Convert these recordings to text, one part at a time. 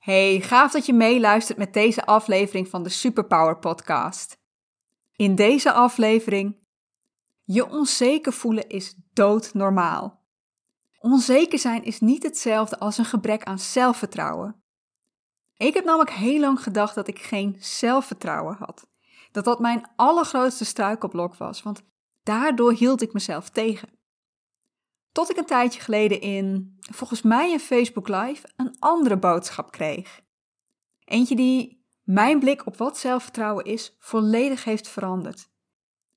Hey, gaaf dat je meeluistert met deze aflevering van de Superpower Podcast. In deze aflevering, je onzeker voelen is doodnormaal. Onzeker zijn is niet hetzelfde als een gebrek aan zelfvertrouwen. Ik heb namelijk heel lang gedacht dat ik geen zelfvertrouwen had. Dat dat mijn allergrootste struikelblok was, want daardoor hield ik mezelf tegen. Tot ik een tijdje geleden in, volgens mij een Facebook Live, een andere boodschap kreeg. Eentje die mijn blik op wat zelfvertrouwen is volledig heeft veranderd.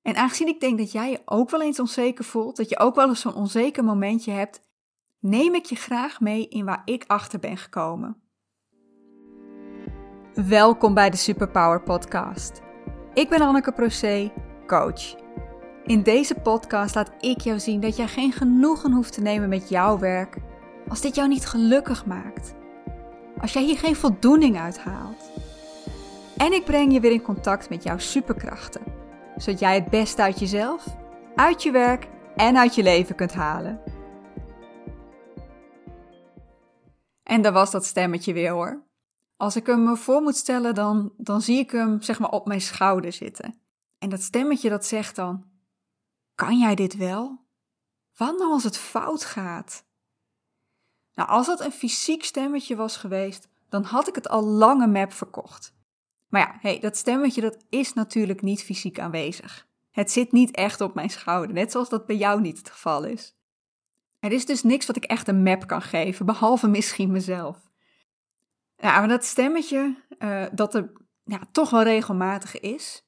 En aangezien ik denk dat jij je ook wel eens onzeker voelt, dat je ook wel eens zo'n onzeker momentje hebt, neem ik je graag mee in waar ik achter ben gekomen. Welkom bij de Superpower Podcast. Ik ben Anneke Procé, coach. In deze podcast laat ik jou zien dat jij geen genoegen hoeft te nemen met jouw werk als dit jou niet gelukkig maakt. Als jij hier geen voldoening uit haalt. En ik breng je weer in contact met jouw superkrachten, zodat jij het beste uit jezelf, uit je werk en uit je leven kunt halen. En daar was dat stemmetje weer hoor. Als ik hem me voor moet stellen, dan, dan zie ik hem zeg maar op mijn schouder zitten. En dat stemmetje dat zegt dan: kan jij dit wel? Wat nou als het fout gaat? Nou, als dat een fysiek stemmetje was geweest, dan had ik het al lange map verkocht. Maar ja, hey, dat stemmetje dat is natuurlijk niet fysiek aanwezig. Het zit niet echt op mijn schouder, net zoals dat bij jou niet het geval is. Er is dus niks wat ik echt een map kan geven, behalve misschien mezelf. Ja, maar dat stemmetje, uh, dat er ja, toch wel regelmatig is,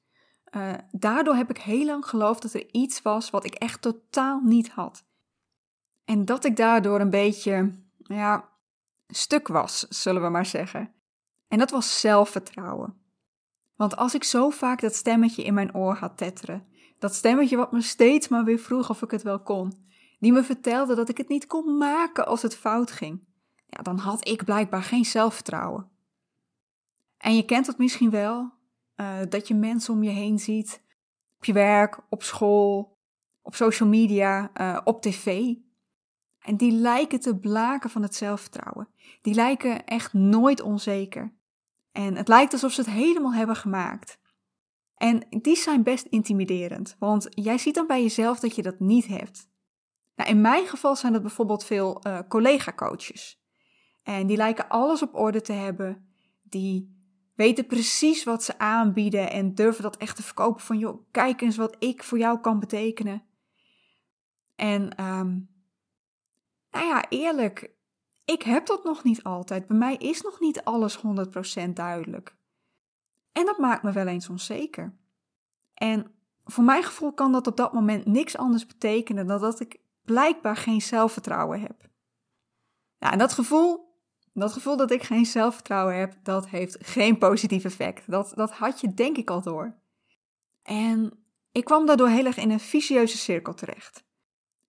uh, daardoor heb ik heel lang geloofd dat er iets was wat ik echt totaal niet had. En dat ik daardoor een beetje, ja, stuk was, zullen we maar zeggen. En dat was zelfvertrouwen. Want als ik zo vaak dat stemmetje in mijn oor had tetteren, dat stemmetje wat me steeds maar weer vroeg of ik het wel kon, die me vertelde dat ik het niet kon maken als het fout ging, ja, dan had ik blijkbaar geen zelfvertrouwen. En je kent het misschien wel, uh, dat je mensen om je heen ziet. Op je werk, op school, op social media, uh, op tv. En die lijken te blaken van het zelfvertrouwen. Die lijken echt nooit onzeker. En het lijkt alsof ze het helemaal hebben gemaakt. En die zijn best intimiderend, want jij ziet dan bij jezelf dat je dat niet hebt. Nou, in mijn geval zijn dat bijvoorbeeld veel uh, collega-coaches. En die lijken alles op orde te hebben. Die weten precies wat ze aanbieden en durven dat echt te verkopen van, joh, kijk eens wat ik voor jou kan betekenen. En, um, nou ja, eerlijk, ik heb dat nog niet altijd. Bij mij is nog niet alles 100% duidelijk. En dat maakt me wel eens onzeker. En voor mijn gevoel kan dat op dat moment niks anders betekenen dan dat ik blijkbaar geen zelfvertrouwen heb. Nou, en dat gevoel, dat gevoel dat ik geen zelfvertrouwen heb, dat heeft geen positief effect. Dat, dat had je denk ik al door. En ik kwam daardoor heel erg in een vicieuze cirkel terecht.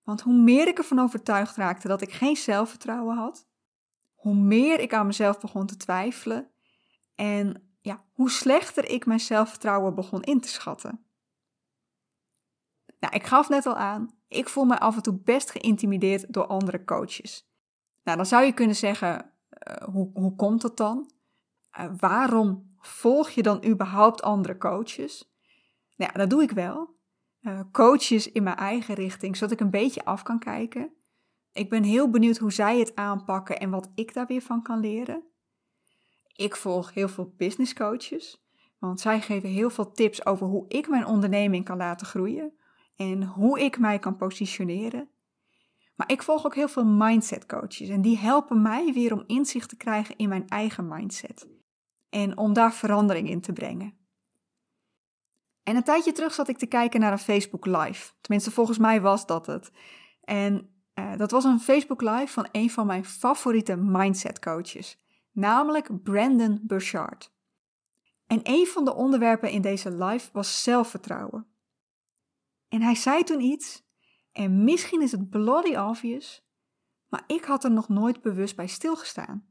Want hoe meer ik ervan overtuigd raakte dat ik geen zelfvertrouwen had, hoe meer ik aan mezelf begon te twijfelen en ja, hoe slechter ik mijn zelfvertrouwen begon in te schatten. Nou, ik gaf net al aan, ik voel me af en toe best geïntimideerd door andere coaches. Nou, dan zou je kunnen zeggen, hoe, hoe komt dat dan? Uh, waarom volg je dan überhaupt andere coaches? Nou ja, dat doe ik wel. Uh, coaches in mijn eigen richting, zodat ik een beetje af kan kijken. Ik ben heel benieuwd hoe zij het aanpakken en wat ik daar weer van kan leren. Ik volg heel veel business coaches, want zij geven heel veel tips over hoe ik mijn onderneming kan laten groeien en hoe ik mij kan positioneren. Maar ik volg ook heel veel mindset coaches en die helpen mij weer om inzicht te krijgen in mijn eigen mindset. En om daar verandering in te brengen. En een tijdje terug zat ik te kijken naar een Facebook Live. Tenminste, volgens mij was dat het. En uh, dat was een Facebook Live van een van mijn favoriete mindset coaches, namelijk Brandon Burchard. En een van de onderwerpen in deze live was zelfvertrouwen. En hij zei toen iets en misschien is het bloody obvious, maar ik had er nog nooit bewust bij stilgestaan.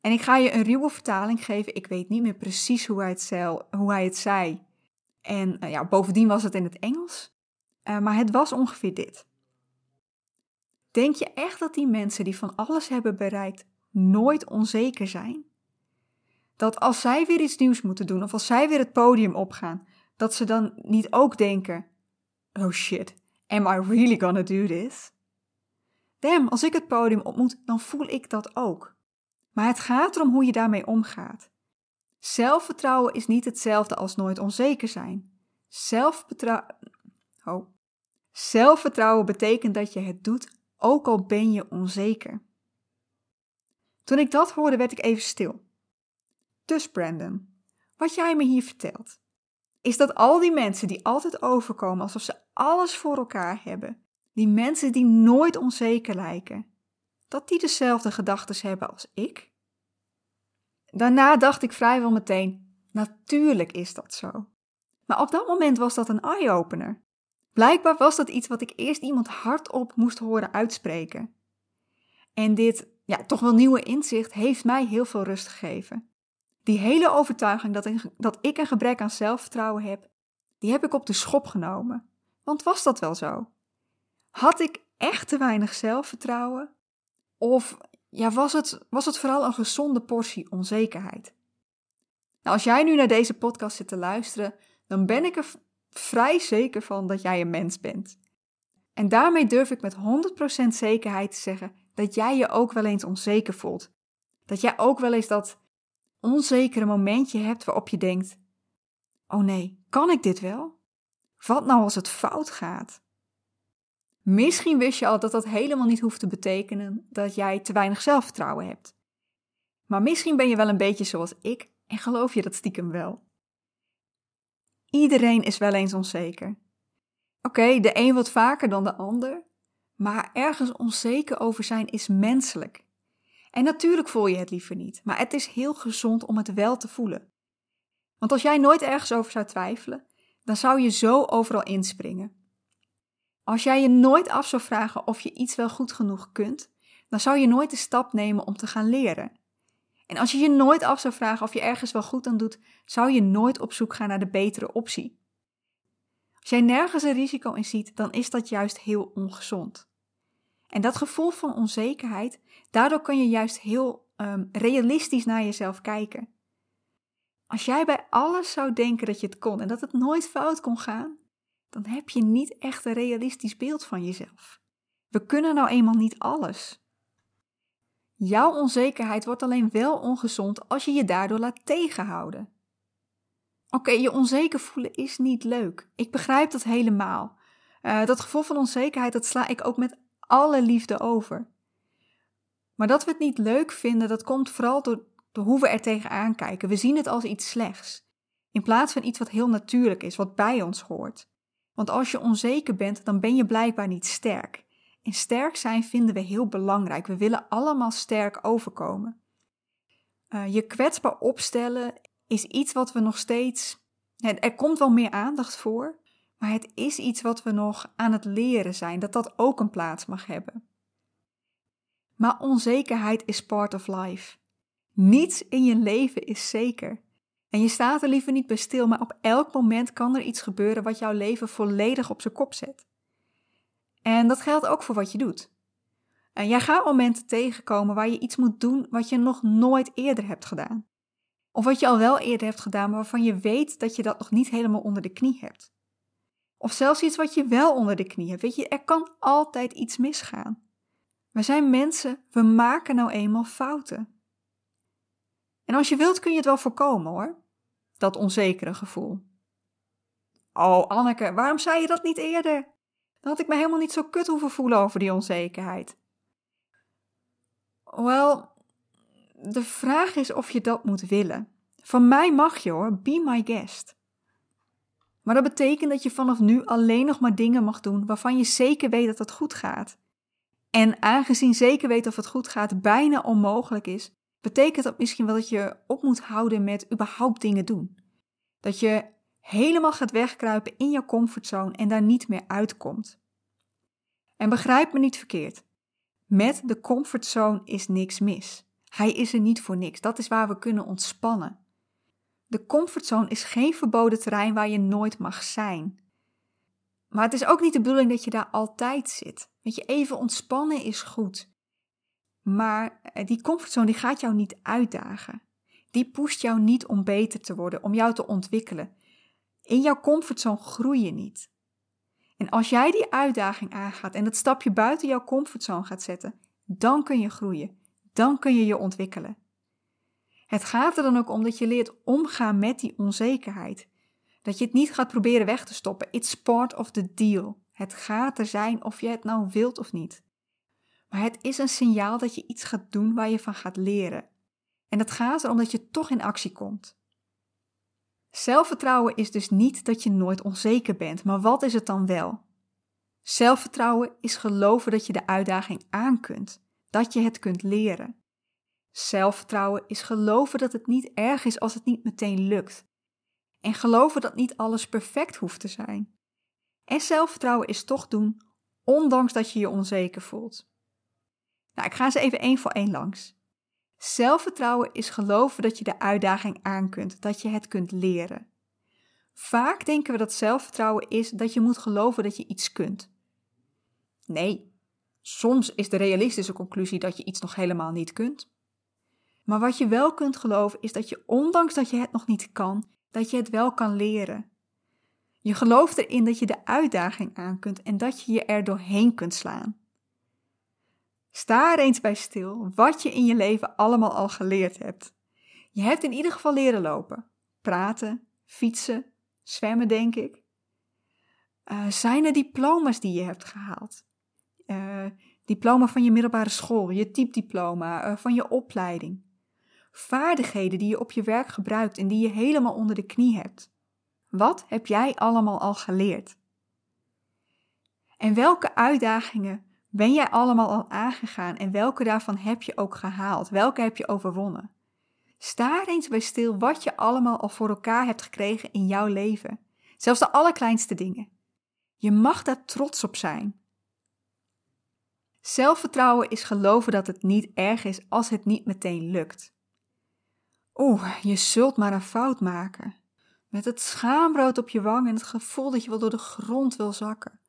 En ik ga je een ruwe vertaling geven. Ik weet niet meer precies hoe hij het, zei. Hoe hij het zei. En uh, ja, bovendien was het in het Engels. Uh, maar het was ongeveer dit. Denk je echt dat die mensen die van alles hebben bereikt nooit onzeker zijn? Dat als zij weer iets nieuws moeten doen of als zij weer het podium opgaan, dat ze dan niet ook denken: Oh shit, am I really gonna do this? Damn, als ik het podium op moet, dan voel ik dat ook. Maar het gaat erom hoe je daarmee omgaat. Zelfvertrouwen is niet hetzelfde als nooit onzeker zijn. Zelfvertrouwen. Oh. Zelfvertrouwen betekent dat je het doet, ook al ben je onzeker. Toen ik dat hoorde, werd ik even stil. Dus Brandon, wat jij me hier vertelt, is dat al die mensen die altijd overkomen alsof ze alles voor elkaar hebben, die mensen die nooit onzeker lijken, dat die dezelfde gedachten hebben als ik? Daarna dacht ik vrijwel meteen: natuurlijk is dat zo. Maar op dat moment was dat een eye-opener. Blijkbaar was dat iets wat ik eerst iemand hardop moest horen uitspreken. En dit, ja, toch wel nieuwe inzicht heeft mij heel veel rust gegeven. Die hele overtuiging dat ik, dat ik een gebrek aan zelfvertrouwen heb, die heb ik op de schop genomen. Want was dat wel zo? Had ik echt te weinig zelfvertrouwen? Of ja, was, het, was het vooral een gezonde portie onzekerheid? Nou, als jij nu naar deze podcast zit te luisteren, dan ben ik er vrij zeker van dat jij een mens bent. En daarmee durf ik met 100% zekerheid te zeggen dat jij je ook wel eens onzeker voelt. Dat jij ook wel eens dat onzekere momentje hebt waarop je denkt: Oh nee, kan ik dit wel? Wat nou als het fout gaat? Misschien wist je al dat dat helemaal niet hoeft te betekenen dat jij te weinig zelfvertrouwen hebt. Maar misschien ben je wel een beetje zoals ik en geloof je dat stiekem wel. Iedereen is wel eens onzeker. Oké, de een wat vaker dan de ander, maar ergens onzeker over zijn is menselijk. En natuurlijk voel je het liever niet, maar het is heel gezond om het wel te voelen. Want als jij nooit ergens over zou twijfelen, dan zou je zo overal inspringen. Als jij je nooit af zou vragen of je iets wel goed genoeg kunt, dan zou je nooit de stap nemen om te gaan leren. En als je je nooit af zou vragen of je ergens wel goed aan doet, zou je nooit op zoek gaan naar de betere optie. Als jij nergens een risico in ziet, dan is dat juist heel ongezond. En dat gevoel van onzekerheid, daardoor kan je juist heel um, realistisch naar jezelf kijken. Als jij bij alles zou denken dat je het kon en dat het nooit fout kon gaan, dan heb je niet echt een realistisch beeld van jezelf. We kunnen nou eenmaal niet alles. Jouw onzekerheid wordt alleen wel ongezond als je je daardoor laat tegenhouden. Oké, je onzeker voelen is niet leuk. Ik begrijp dat helemaal. Uh, dat gevoel van onzekerheid, dat sla ik ook met alle liefde over. Maar dat we het niet leuk vinden, dat komt vooral door, hoe we er tegenaan kijken. We zien het als iets slechts, in plaats van iets wat heel natuurlijk is, wat bij ons hoort. Want als je onzeker bent, dan ben je blijkbaar niet sterk. En sterk zijn vinden we heel belangrijk. We willen allemaal sterk overkomen. Uh, je kwetsbaar opstellen is iets wat we nog steeds. Er komt wel meer aandacht voor, maar het is iets wat we nog aan het leren zijn, dat dat ook een plaats mag hebben. Maar onzekerheid is part of life. Niets in je leven is zeker. En je staat er liever niet bij stil, maar op elk moment kan er iets gebeuren wat jouw leven volledig op zijn kop zet. En dat geldt ook voor wat je doet. En jij gaat momenten tegenkomen waar je iets moet doen wat je nog nooit eerder hebt gedaan. Of wat je al wel eerder hebt gedaan, maar waarvan je weet dat je dat nog niet helemaal onder de knie hebt. Of zelfs iets wat je wel onder de knie hebt. Weet je, er kan altijd iets misgaan. We zijn mensen, we maken nou eenmaal fouten. En als je wilt kun je het wel voorkomen hoor, dat onzekere gevoel. Oh Anneke, waarom zei je dat niet eerder? Dan had ik me helemaal niet zo kut hoeven voelen over die onzekerheid. Wel, de vraag is of je dat moet willen. Van mij mag je hoor, be my guest. Maar dat betekent dat je vanaf nu alleen nog maar dingen mag doen waarvan je zeker weet dat het goed gaat. En aangezien zeker weten of het goed gaat bijna onmogelijk is, betekent dat misschien wel dat je op moet houden met überhaupt dingen doen. Dat je helemaal gaat wegkruipen in je comfortzone en daar niet meer uitkomt. En begrijp me niet verkeerd. Met de comfortzone is niks mis. Hij is er niet voor niks. Dat is waar we kunnen ontspannen. De comfortzone is geen verboden terrein waar je nooit mag zijn. Maar het is ook niet de bedoeling dat je daar altijd zit. Weet je, even ontspannen is goed. Maar eh, die comfortzone die gaat jou niet uitdagen. Die pusht jou niet om beter te worden, om jou te ontwikkelen. In jouw comfortzone groei je niet. En als jij die uitdaging aangaat en dat stapje buiten jouw comfortzone gaat zetten, dan kun je groeien. Dan kun je je ontwikkelen. Het gaat er dan ook om dat je leert omgaan met die onzekerheid. Dat je het niet gaat proberen weg te stoppen. It's part of the deal. Het gaat er zijn of je het nou wilt of niet. Maar het is een signaal dat je iets gaat doen waar je van gaat leren. En het gaat erom dat je toch in actie komt. Zelfvertrouwen is dus niet dat je nooit onzeker bent, maar wat is het dan wel? Zelfvertrouwen is geloven dat je de uitdaging aan kunt, dat je het kunt leren. Zelfvertrouwen is geloven dat het niet erg is als het niet meteen lukt. En geloven dat niet alles perfect hoeft te zijn. En zelfvertrouwen is toch doen, ondanks dat je je onzeker voelt. Nou, ik ga ze even één voor één langs. Zelfvertrouwen is geloven dat je de uitdaging aan kunt, dat je het kunt leren. Vaak denken we dat zelfvertrouwen is dat je moet geloven dat je iets kunt. Nee, soms is de realistische conclusie dat je iets nog helemaal niet kunt. Maar wat je wel kunt geloven is dat je, ondanks dat je het nog niet kan, dat je het wel kan leren. Je gelooft erin dat je de uitdaging aan kunt en dat je je er doorheen kunt slaan. Sta er eens bij stil wat je in je leven allemaal al geleerd hebt. Je hebt in ieder geval leren lopen, praten, fietsen, zwemmen, denk ik. Uh, zijn er diploma's die je hebt gehaald? Uh, diploma van je middelbare school, je typediploma, uh, van je opleiding. Vaardigheden die je op je werk gebruikt en die je helemaal onder de knie hebt. Wat heb jij allemaal al geleerd? En welke uitdagingen ben jij allemaal al aangegaan en welke daarvan heb je ook gehaald? Welke heb je overwonnen? Sta eens bij stil wat je allemaal al voor elkaar hebt gekregen in jouw leven. Zelfs de allerkleinste dingen. Je mag daar trots op zijn. Zelfvertrouwen is geloven dat het niet erg is als het niet meteen lukt. Oeh, je zult maar een fout maken. Met het schaamrood op je wang en het gevoel dat je wel door de grond wil zakken.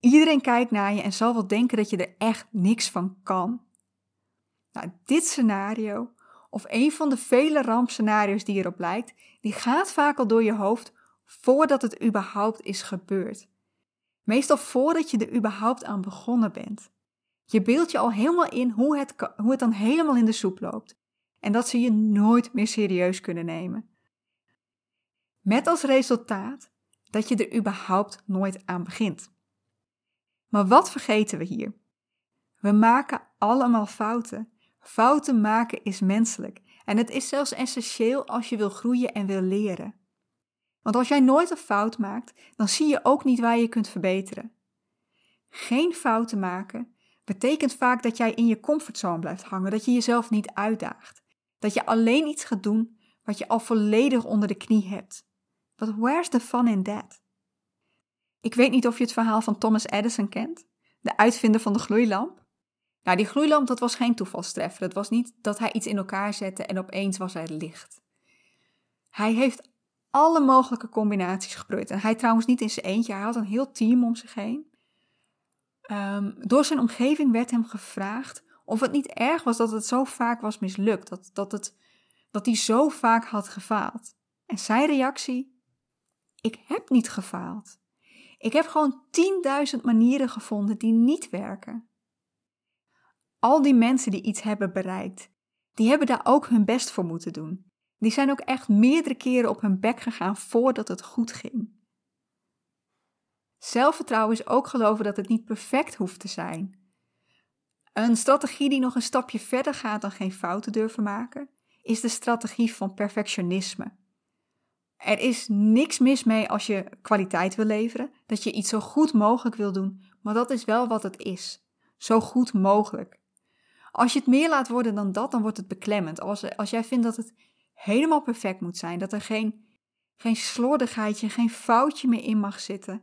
Iedereen kijkt naar je en zal wel denken dat je er echt niks van kan. Nou, dit scenario, of een van de vele rampscenario's die erop lijkt, die gaat vaak al door je hoofd voordat het überhaupt is gebeurd. Meestal voordat je er überhaupt aan begonnen bent. Je beeldt je al helemaal in hoe het, hoe het dan helemaal in de soep loopt. En dat ze je nooit meer serieus kunnen nemen. Met als resultaat dat je er überhaupt nooit aan begint. Maar wat vergeten we hier? We maken allemaal fouten. Fouten maken is menselijk en het is zelfs essentieel als je wil groeien en wil leren. Want als jij nooit een fout maakt, dan zie je ook niet waar je kunt verbeteren. Geen fouten maken betekent vaak dat jij in je comfortzone blijft hangen, dat je jezelf niet uitdaagt, dat je alleen iets gaat doen wat je al volledig onder de knie hebt. But where's the fun in that? Ik weet niet of je het verhaal van Thomas Edison kent, de uitvinder van de gloeilamp. Nou, die gloeilamp, dat was geen toevalstreffer. Het was niet dat hij iets in elkaar zette en opeens was hij licht. Hij heeft alle mogelijke combinaties geprobeerd. En hij trouwens niet in zijn eentje, hij had een heel team om zich heen. Um, door zijn omgeving werd hem gevraagd of het niet erg was dat het zo vaak was mislukt, dat, dat, het, dat hij zo vaak had gefaald. En zijn reactie: Ik heb niet gefaald. Ik heb gewoon 10.000 manieren gevonden die niet werken. Al die mensen die iets hebben bereikt, die hebben daar ook hun best voor moeten doen. Die zijn ook echt meerdere keren op hun bek gegaan voordat het goed ging. Zelfvertrouwen is ook geloven dat het niet perfect hoeft te zijn. Een strategie die nog een stapje verder gaat dan geen fouten durven maken, is de strategie van perfectionisme. Er is niks mis mee als je kwaliteit wil leveren, dat je iets zo goed mogelijk wil doen, maar dat is wel wat het is. Zo goed mogelijk. Als je het meer laat worden dan dat, dan wordt het beklemmend. Als, als jij vindt dat het helemaal perfect moet zijn, dat er geen, geen slordigheidje, geen foutje meer in mag zitten,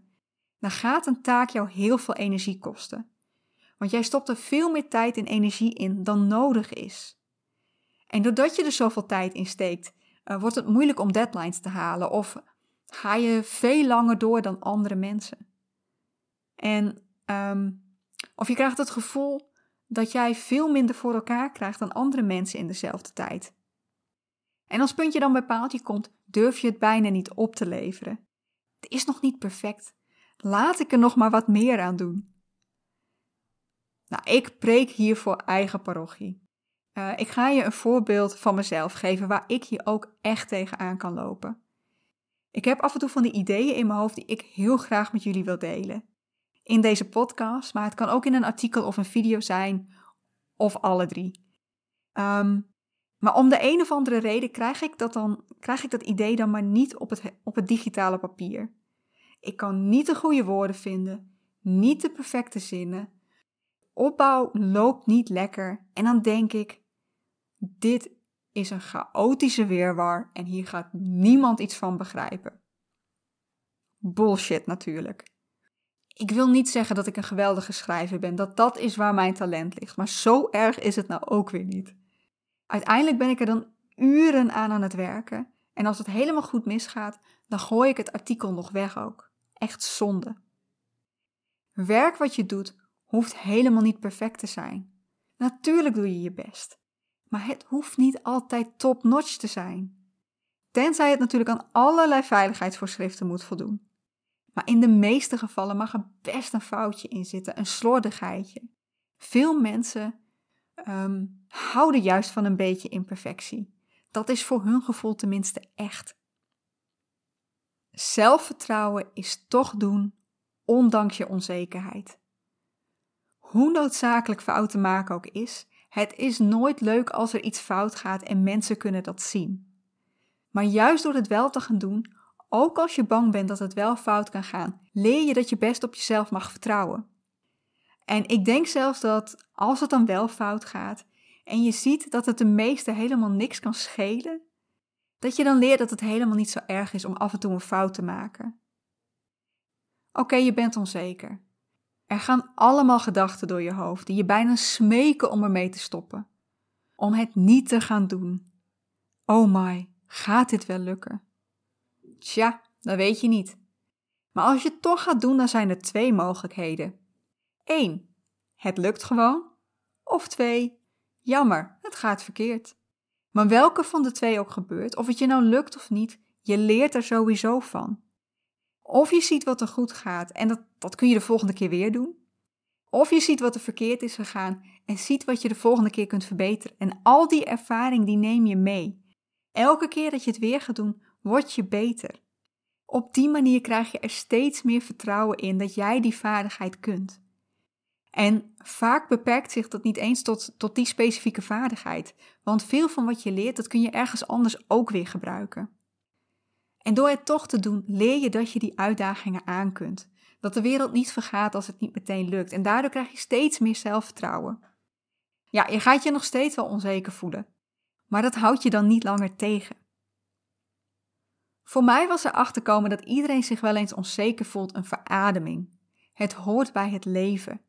dan gaat een taak jou heel veel energie kosten. Want jij stopt er veel meer tijd en energie in dan nodig is. En doordat je er zoveel tijd in steekt, uh, wordt het moeilijk om deadlines te halen of ga je veel langer door dan andere mensen. En um, of je krijgt het gevoel dat jij veel minder voor elkaar krijgt dan andere mensen in dezelfde tijd. En als puntje dan bij paaltje komt, durf je het bijna niet op te leveren. Het is nog niet perfect. Laat ik er nog maar wat meer aan doen. Nou, ik preek hier voor eigen parochie. Uh, ik ga je een voorbeeld van mezelf geven waar ik hier ook echt tegenaan kan lopen. Ik heb af en toe van die ideeën in mijn hoofd die ik heel graag met jullie wil delen. In deze podcast, maar het kan ook in een artikel of een video zijn, of alle drie. Um, maar om de een of andere reden krijg ik dat, dan, krijg ik dat idee dan maar niet op het, op het digitale papier. Ik kan niet de goede woorden vinden, niet de perfecte zinnen. Opbouw loopt niet lekker en dan denk ik: dit is een chaotische weerwar en hier gaat niemand iets van begrijpen. Bullshit natuurlijk. Ik wil niet zeggen dat ik een geweldige schrijver ben, dat dat is waar mijn talent ligt, maar zo erg is het nou ook weer niet. Uiteindelijk ben ik er dan uren aan aan het werken en als het helemaal goed misgaat, dan gooi ik het artikel nog weg ook. Echt zonde. Werk wat je doet hoeft helemaal niet perfect te zijn. Natuurlijk doe je je best, maar het hoeft niet altijd top-notch te zijn. Tenzij het natuurlijk aan allerlei veiligheidsvoorschriften moet voldoen. Maar in de meeste gevallen mag er best een foutje in zitten, een slordigheidje. Veel mensen um, houden juist van een beetje imperfectie. Dat is voor hun gevoel tenminste echt. Zelfvertrouwen is toch doen, ondanks je onzekerheid. Hoe noodzakelijk fouten maken ook is, het is nooit leuk als er iets fout gaat en mensen kunnen dat zien. Maar juist door het wel te gaan doen, ook als je bang bent dat het wel fout kan gaan, leer je dat je best op jezelf mag vertrouwen. En ik denk zelfs dat als het dan wel fout gaat en je ziet dat het de meeste helemaal niks kan schelen, dat je dan leert dat het helemaal niet zo erg is om af en toe een fout te maken. Oké, je bent onzeker. Er gaan allemaal gedachten door je hoofd die je bijna smeken om ermee te stoppen. Om het niet te gaan doen. Oh my, gaat dit wel lukken? Tja, dat weet je niet. Maar als je het toch gaat doen, dan zijn er twee mogelijkheden. 1. Het lukt gewoon. Of 2. Jammer, het gaat verkeerd. Maar welke van de twee ook gebeurt, of het je nou lukt of niet, je leert er sowieso van. Of je ziet wat er goed gaat en dat, dat kun je de volgende keer weer doen. Of je ziet wat er verkeerd is gegaan en ziet wat je de volgende keer kunt verbeteren. En al die ervaring die neem je mee. Elke keer dat je het weer gaat doen, word je beter. Op die manier krijg je er steeds meer vertrouwen in dat jij die vaardigheid kunt. En vaak beperkt zich dat niet eens tot, tot die specifieke vaardigheid, want veel van wat je leert, dat kun je ergens anders ook weer gebruiken. En door het toch te doen, leer je dat je die uitdagingen aan kunt. Dat de wereld niet vergaat als het niet meteen lukt. En daardoor krijg je steeds meer zelfvertrouwen. Ja, je gaat je nog steeds wel onzeker voelen. Maar dat houdt je dan niet langer tegen. Voor mij was er achterkomen dat iedereen zich wel eens onzeker voelt een verademing. Het hoort bij het leven.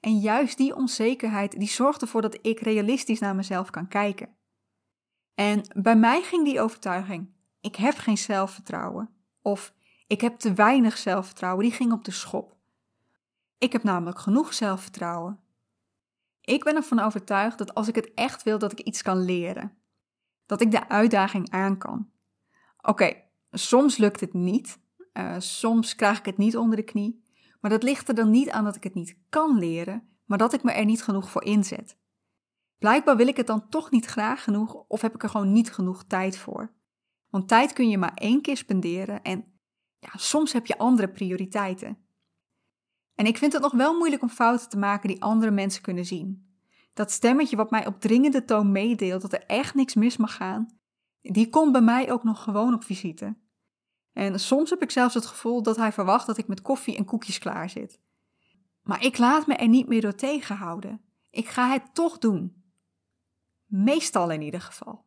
En juist die onzekerheid die zorgt ervoor dat ik realistisch naar mezelf kan kijken. En bij mij ging die overtuiging: ik heb geen zelfvertrouwen of ik heb te weinig zelfvertrouwen, die ging op de schop. Ik heb namelijk genoeg zelfvertrouwen. Ik ben ervan overtuigd dat als ik het echt wil, dat ik iets kan leren. Dat ik de uitdaging aan kan. Oké, soms lukt het niet. Uh, soms krijg ik het niet onder de knie. Maar dat ligt er dan niet aan dat ik het niet kan leren, maar dat ik me er niet genoeg voor inzet. Blijkbaar wil ik het dan toch niet graag genoeg of heb ik er gewoon niet genoeg tijd voor. Want tijd kun je maar één keer spenderen en ja, soms heb je andere prioriteiten. En ik vind het nog wel moeilijk om fouten te maken die andere mensen kunnen zien. Dat stemmetje wat mij op dringende toon meedeelt dat er echt niks mis mag gaan, die komt bij mij ook nog gewoon op visite. En soms heb ik zelfs het gevoel dat hij verwacht dat ik met koffie en koekjes klaar zit. Maar ik laat me er niet meer door tegenhouden. Ik ga het toch doen. Meestal in ieder geval.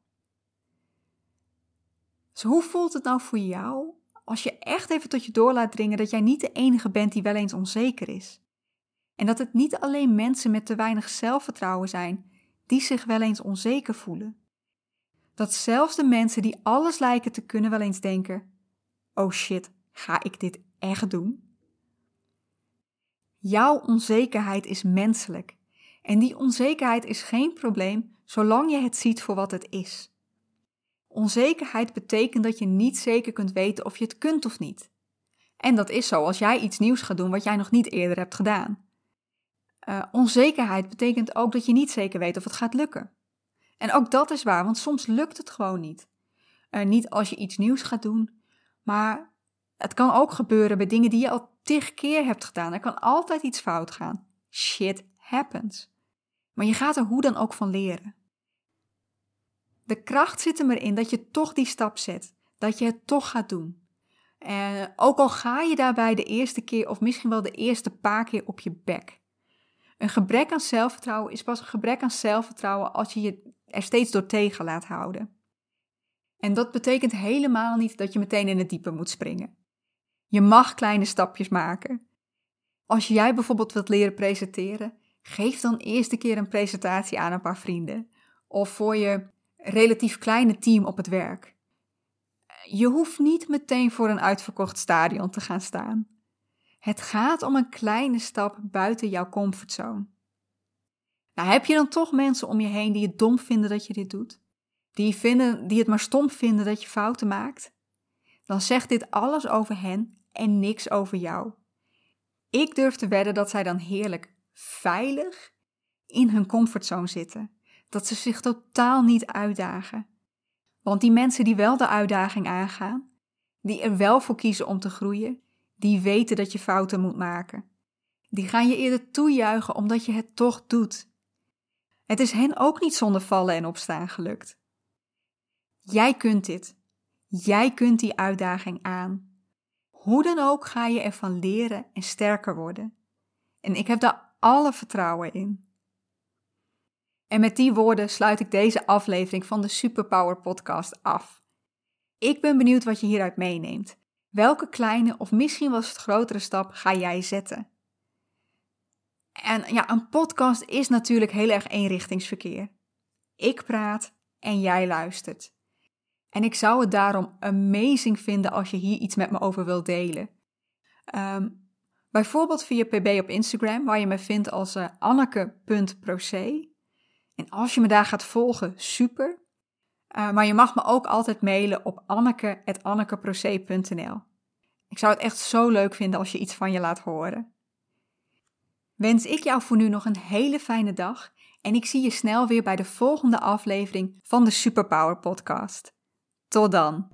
Dus hoe voelt het nou voor jou als je echt even tot je door laat dringen dat jij niet de enige bent die wel eens onzeker is? En dat het niet alleen mensen met te weinig zelfvertrouwen zijn die zich wel eens onzeker voelen. Dat zelfs de mensen die alles lijken te kunnen wel eens denken: oh shit, ga ik dit echt doen? Jouw onzekerheid is menselijk En die onzekerheid is geen probleem zolang je het ziet voor wat het is. Onzekerheid betekent dat je niet zeker kunt weten of je het kunt of niet. En dat is zo als jij iets nieuws gaat doen wat jij nog niet eerder hebt gedaan. Uh, onzekerheid betekent ook dat je niet zeker weet of het gaat lukken. En ook dat is waar, want soms lukt het gewoon niet. Uh, niet als je iets nieuws gaat doen, maar het kan ook gebeuren bij dingen die je al tig keer hebt gedaan. Er kan altijd iets fout gaan. Shit happens. Maar je gaat er hoe dan ook van leren. De kracht zit er maar in dat je toch die stap zet. Dat je het toch gaat doen. En ook al ga je daarbij de eerste keer of misschien wel de eerste paar keer op je bek. Een gebrek aan zelfvertrouwen is pas een gebrek aan zelfvertrouwen als je je er steeds door tegen laat houden. En dat betekent helemaal niet dat je meteen in het diepe moet springen. Je mag kleine stapjes maken. Als jij bijvoorbeeld wilt leren presenteren, geef dan eerst een keer een presentatie aan een paar vrienden. Of voor je relatief kleine team op het werk. Je hoeft niet meteen voor een uitverkocht stadion te gaan staan. Het gaat om een kleine stap buiten jouw comfortzone. Nou, heb je dan toch mensen om je heen die het dom vinden dat je dit doet? Die, vinden, die het maar stom vinden dat je fouten maakt? Dan zegt dit alles over hen en niks over jou. Ik durf te wedden dat zij dan heerlijk veilig in hun comfortzone zitten. Dat ze zich totaal niet uitdagen. Want die mensen die wel de uitdaging aangaan, die er wel voor kiezen om te groeien, die weten dat je fouten moet maken. Die gaan je eerder toejuichen omdat je het toch doet. Het is hen ook niet zonder vallen en opstaan gelukt. Jij kunt dit. Jij kunt die uitdaging aan. Hoe dan ook ga je ervan leren en sterker worden. En ik heb daar alle vertrouwen in. En met die woorden sluit ik deze aflevering van de Superpower Podcast af. Ik ben benieuwd wat je hieruit meeneemt. Welke kleine of misschien wel het grotere stap ga jij zetten? En ja, een podcast is natuurlijk heel erg eenrichtingsverkeer. Ik praat en jij luistert. En ik zou het daarom amazing vinden als je hier iets met me over wilt delen. Um, bijvoorbeeld via pb op Instagram, waar je me vindt als uh, anneke.proce. En als je me daar gaat volgen, super. Uh, maar je mag me ook altijd mailen op anneke.annekeproce.nl. Ik zou het echt zo leuk vinden als je iets van je laat horen. Wens ik jou voor nu nog een hele fijne dag en ik zie je snel weer bij de volgende aflevering van de Superpower Podcast. Tot dan!